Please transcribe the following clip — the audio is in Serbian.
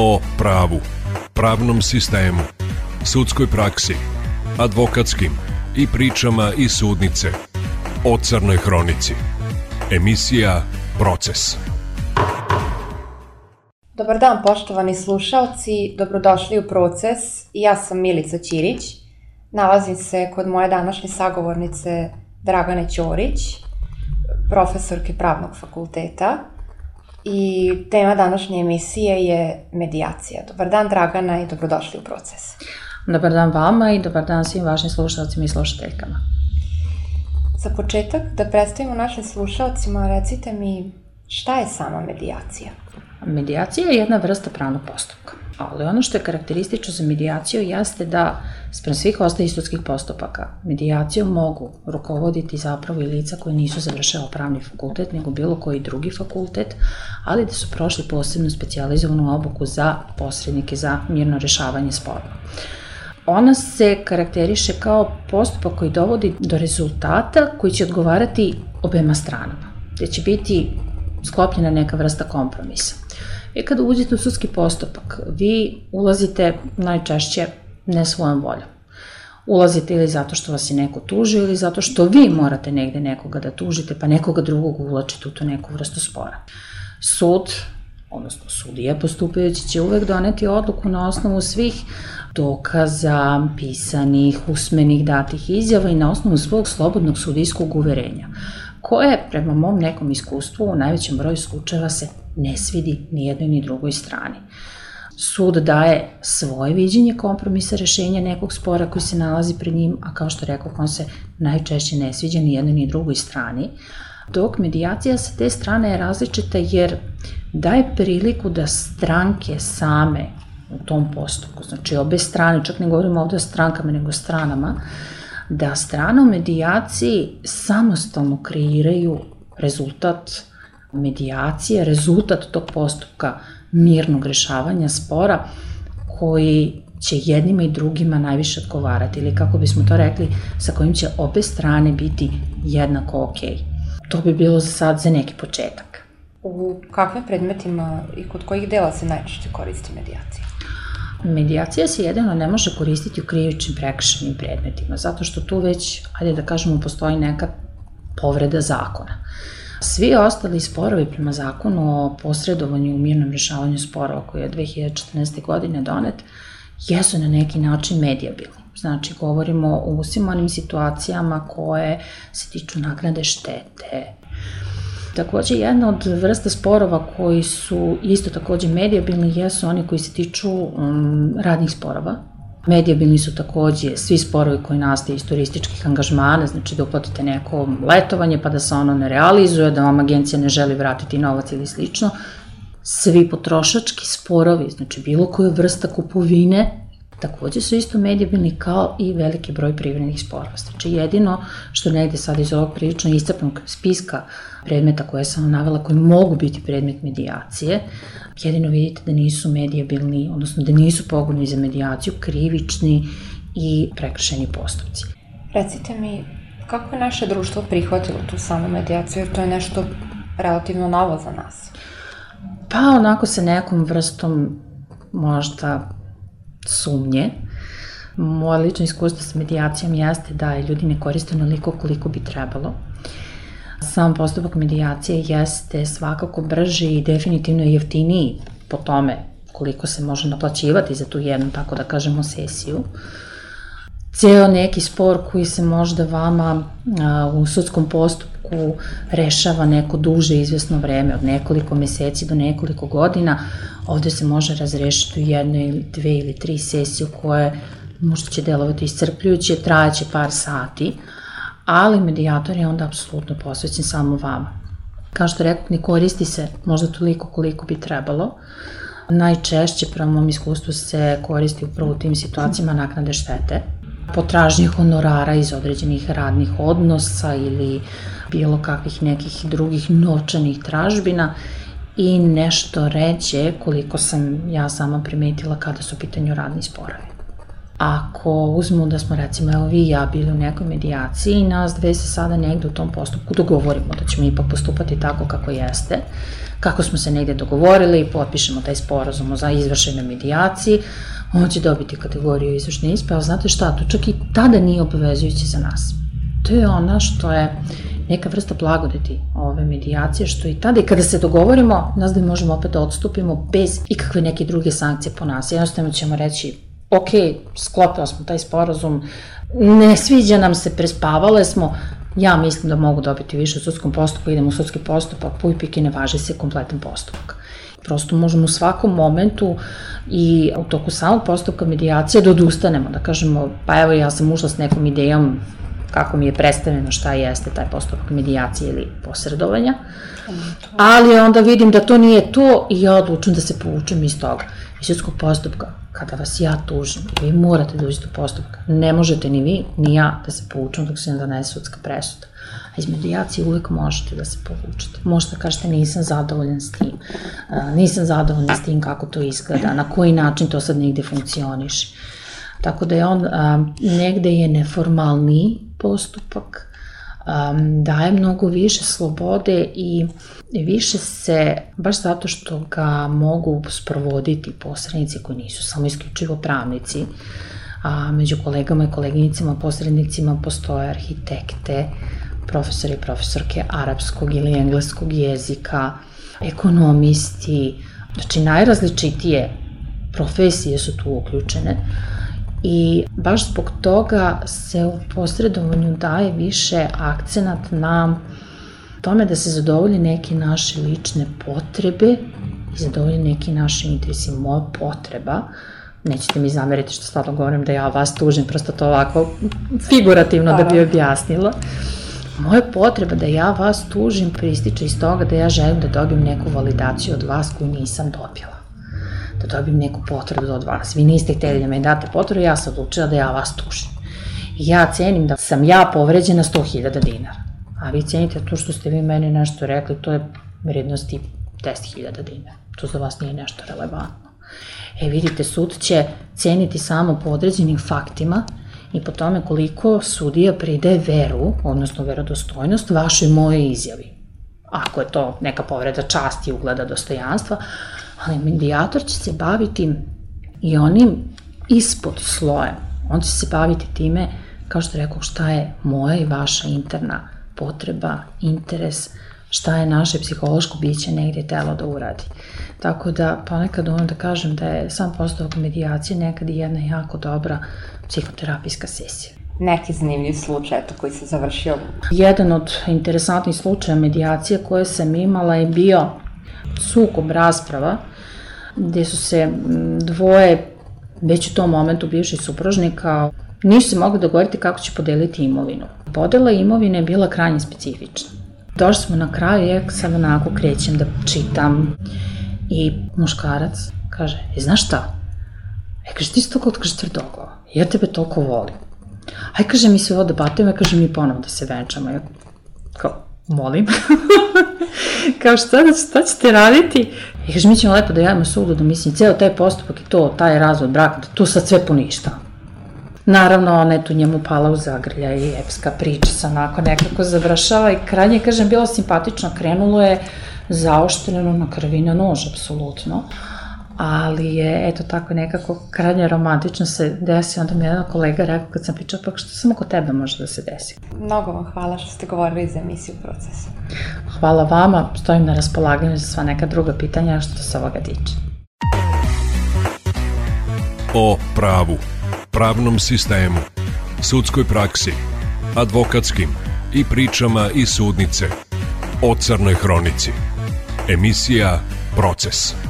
o pravu, pravnom sistemu, sudskoj praksi, advokatskim i pričama iz sudnice o Crnoj hronici. Emisija Proces. Dobar dan poštovani slušalci, dobrodošli u Proces. Ja sam Milica Ćirić. Nalazim se kod moje današnje sagovornice Dragane Ćorić, profesorke pravnog fakulteta i tema današnje emisije je medijacija. Dobar dan Dragana i dobrodošli u proces. Dobar dan vama i dobar dan svim vašim slušalcima i slušateljkama. Za početak da predstavimo našim slušalcima, recite mi šta je sama medijacija? Medijacija je jedna vrsta pravnog postupka. Ali ono što je karakteristično za medijaciju jeste da sprem svih ostalih sudskih postupaka medijacijom mogu rukovoditi zapravo i lica koje nisu završila pravni fakultet, nego bilo koji drugi fakultet, ali da su prošli posebnu specializovanu obuku za posrednike za mirno rešavanje sporova. Ona se karakteriše kao postupak koji dovodi do rezultata koji će odgovarati obema stranama, gde će biti sklopljena neka vrsta kompromisa. I kada uđete u sudski postupak, vi ulazite najčešće ne svojom voljom. Ulazite ili zato što vas je neko tužio ili zato što vi morate negde nekoga da tužite pa nekoga drugog uvlačite u tu neku vrstu spora. Sud, odnosno sudija postupajući će uvek doneti odluku na osnovu svih dokaza, pisanih, usmenih, datih izjava i na osnovu svog slobodnog sudijskog uverenja koje, prema mom nekom iskustvu, u najvećem broju slučajeva se ne svidi ni jednoj ni drugoj strani. Sud daje svoje viđenje kompromisa rešenja nekog spora koji se nalazi pred njim, a kao što rekao, on se najčešće ne sviđa ni jednoj ni drugoj strani, dok medijacija sa te strane je različita jer daje priliku da stranke same u tom postupku, znači obe strane, čak ne govorimo ovde o strankama, nego stranama, da strane u medijaciji samostalno kreiraju rezultat medijacije, rezultat tog postupka mirnog rešavanja spora koji će jednima i drugima najviše odgovarati ili kako bismo to rekli, sa kojim će obe strane biti jednako ok. To bi bilo za sad za neki početak. U kakvim predmetima i kod kojih dela se najčešće koristi medijacija? Medijacija se jedino ne može koristiti u krivičnim prekršenim predmetima, zato što tu već, ajde da kažemo, postoji neka povreda zakona. Svi ostali sporovi prema zakonu o posredovanju u mirnom rešavanju sporova koji je 2014. godine donet, jesu na neki način medijabilni. Znači, govorimo o svim onim situacijama koje se tiču nagrade štete, Takođe, jedna od vrsta sporova koji su isto takođe medijabilni jesu oni koji se tiču um, radnih sporova. Medijabilni su takođe svi sporovi koji nastaje iz turističkih angažmana, znači da uplatite neko letovanje pa da se ono ne realizuje, da vam agencija ne želi vratiti novac ili slično. Svi potrošački sporovi, znači bilo koja vrsta kupovine takođe su isto medijabilni kao i veliki broj privrednih sporova. Znači jedino što negde sad iz ovog prilično iscrpnog spiska predmeta koje sam navela koji mogu biti predmet medijacije, jedino vidite da nisu medijabilni, odnosno da nisu pogodni za medijaciju, krivični i prekršeni postupci. Recite mi, kako je naše društvo prihvatilo tu samu medijaciju, jer to je nešto relativno novo za nas? Pa onako sa nekom vrstom možda sumnje. Moje lično iskustvo sa medijacijom jeste da ljudi ne koriste onoliko koliko bi trebalo. Sam postupak medijacije jeste svakako brži i definitivno jeftiniji po tome koliko se može naplaćivati za tu jednu, tako da kažemo, sesiju. Ceo neki spor koji se možda vama a, u sudskom postupku rešava neko duže izvesno vreme, od nekoliko meseci do nekoliko godina, ovde se može razrešiti u jednoj ili dve ili tri sesije koje možda će delovati iscrpljujuće, trajaće par sati, ali medijator je onda apsolutno posvećen samo vama. Kao što rekao, ne koristi se možda toliko koliko bi trebalo. Najčešće, prema mom iskustvu, se koristi upravo u tim situacijama naknade štete, potražnje honorara iz određenih radnih odnosa ili bilo kakvih nekih drugih novčanih tražbina i nešto reće koliko sam ja sama primetila kada su u pitanju radni sporovi. Ako uzmemo da smo recimo evo vi i ja bili u nekoj medijaciji i nas dve se sada negde u tom postupku dogovorimo da ćemo ipak postupati tako kako jeste, kako smo se negde dogovorili, potpišemo taj sporazum za izvršenje medijaciji, on će dobiti kategoriju izvršne ispe, ali znate šta, to čak i tada nije obavezujuće za nas. To je ona što je neka vrsta blagodeti ove medijacije, što i tada i kada se dogovorimo, nas da možemo opet da odstupimo bez ikakve neke druge sankcije po nas. Jednostavno ćemo reći, ok, sklopila smo taj sporazum, ne sviđa nam se, prespavale smo, ja mislim da mogu dobiti više u sudskom postupku, idem u sudski postupak, puj pik i ne važi se kompletan postupak. Prosto možemo u svakom momentu i u toku samog postupka medijacije da odustanemo, da kažemo, pa evo ja sam ušla s nekom idejom kako mi je predstavljeno šta jeste taj postupak medijacije ili posredovanja, ali onda vidim da to nije to i ja odlučujem da se povučem iz toga, sudskog postupka. Kada vas ja tužim vi morate da uđete u postupak, ne možete ni vi, ni ja da se povučemo dok se ne donese sudska presuda. A iz medijacije uvek možete da se povučete. Možete da kažete nisam zadovoljan s tim, nisam zadovoljan s tim kako to izgleda, na koji način to sad negde funkcioniše. Tako da je on negde je neformalniji postupak, um, daje mnogo više slobode i više se, baš zato što ga mogu sprovoditi posrednici koji nisu samo isključivo pravnici, a među kolegama i koleginicama posrednicima postoje arhitekte, profesori i profesorke arapskog ili engleskog jezika, ekonomisti, znači najrazličitije profesije su tu uključene i baš zbog toga se u posredovanju daje više akcenat na tome da se zadovolji neke naše lične potrebe i zadovolji neki naši interesi, moja potreba, nećete mi zameriti što stvarno govorim da ja vas tužim, prosto to ovako figurativno da bi objasnila. Moja potreba da ja vas tužim prističe iz toga da ja želim da dobijem neku validaciju od vas koju nisam dobila da dobijem neku potvrdu od vas. Vi niste hteli da me date potvrdu, ja sam odlučila da ja vas tužim. I ja cenim da sam ja povređena 100.000 dinara. A vi cenite to što ste vi meni nešto rekli, to je vrednosti 10.000 dinara. To za vas nije nešto relevantno. E vidite, sud će ceniti samo po određenim faktima i po tome koliko sudija pride veru, odnosno verodostojnost, vašoj moje izjavi. Ako je to neka povreda časti, ugleda, dostojanstva, ali medijator će se baviti i onim ispod slojem. On će se baviti time, kao što rekao, šta je moja i vaša interna potreba, interes, šta je naše psihološko biće negdje telo da uradi. Tako da ponekad umem da kažem da je sam postupak medijacije nekad i jedna jako dobra psihoterapijska sesija. Neki zanimljiv slučaj eto, koji se završio? Jedan od interesantnih slučaja medijacije koje sam imala je bio sukob rasprava gde su se dvoje već u tom momentu bivših supružnika nisu se mogli dogovoriti kako će podeliti imovinu. Podela imovine je bila krajnje specifična. Došli smo na kraju, ja sad onako krećem da čitam i muškarac kaže, e znaš šta? E kaže, ti si toliko kaže tvrdoglava, ja tebe toliko volim. Aj kaže, mi se ovo debatujemo, ja kaže, mi ponovo da se venčamo. Ja kao, molim. kao šta, šta ćete raditi? I kaže, mi ćemo lepo da javimo sudu da mislim, ceo taj postupak i to, taj razvod braka, da to sad sve poništa. Naravno, ona je tu njemu pala u zagrlja i epska priča se onako nekako završava i krajnje, kažem, bilo simpatično, krenulo je zaoštreno na krvi na nož, apsolutno ali je, eto tako nekako krajnje romantično se desi, onda mi jedan kolega rekao kad sam pričala, pa što samo kod tebe može da se desi. Mnogo vam hvala što ste govorili za emisiju procesu. Hvala vama, stojim na raspolaganju za sva neka druga pitanja što se ovoga tiče. O pravu, pravnom sistemu, sudskoj praksi, advokatskim i pričama iz sudnice. O crnoj hronici. Emisija Proces.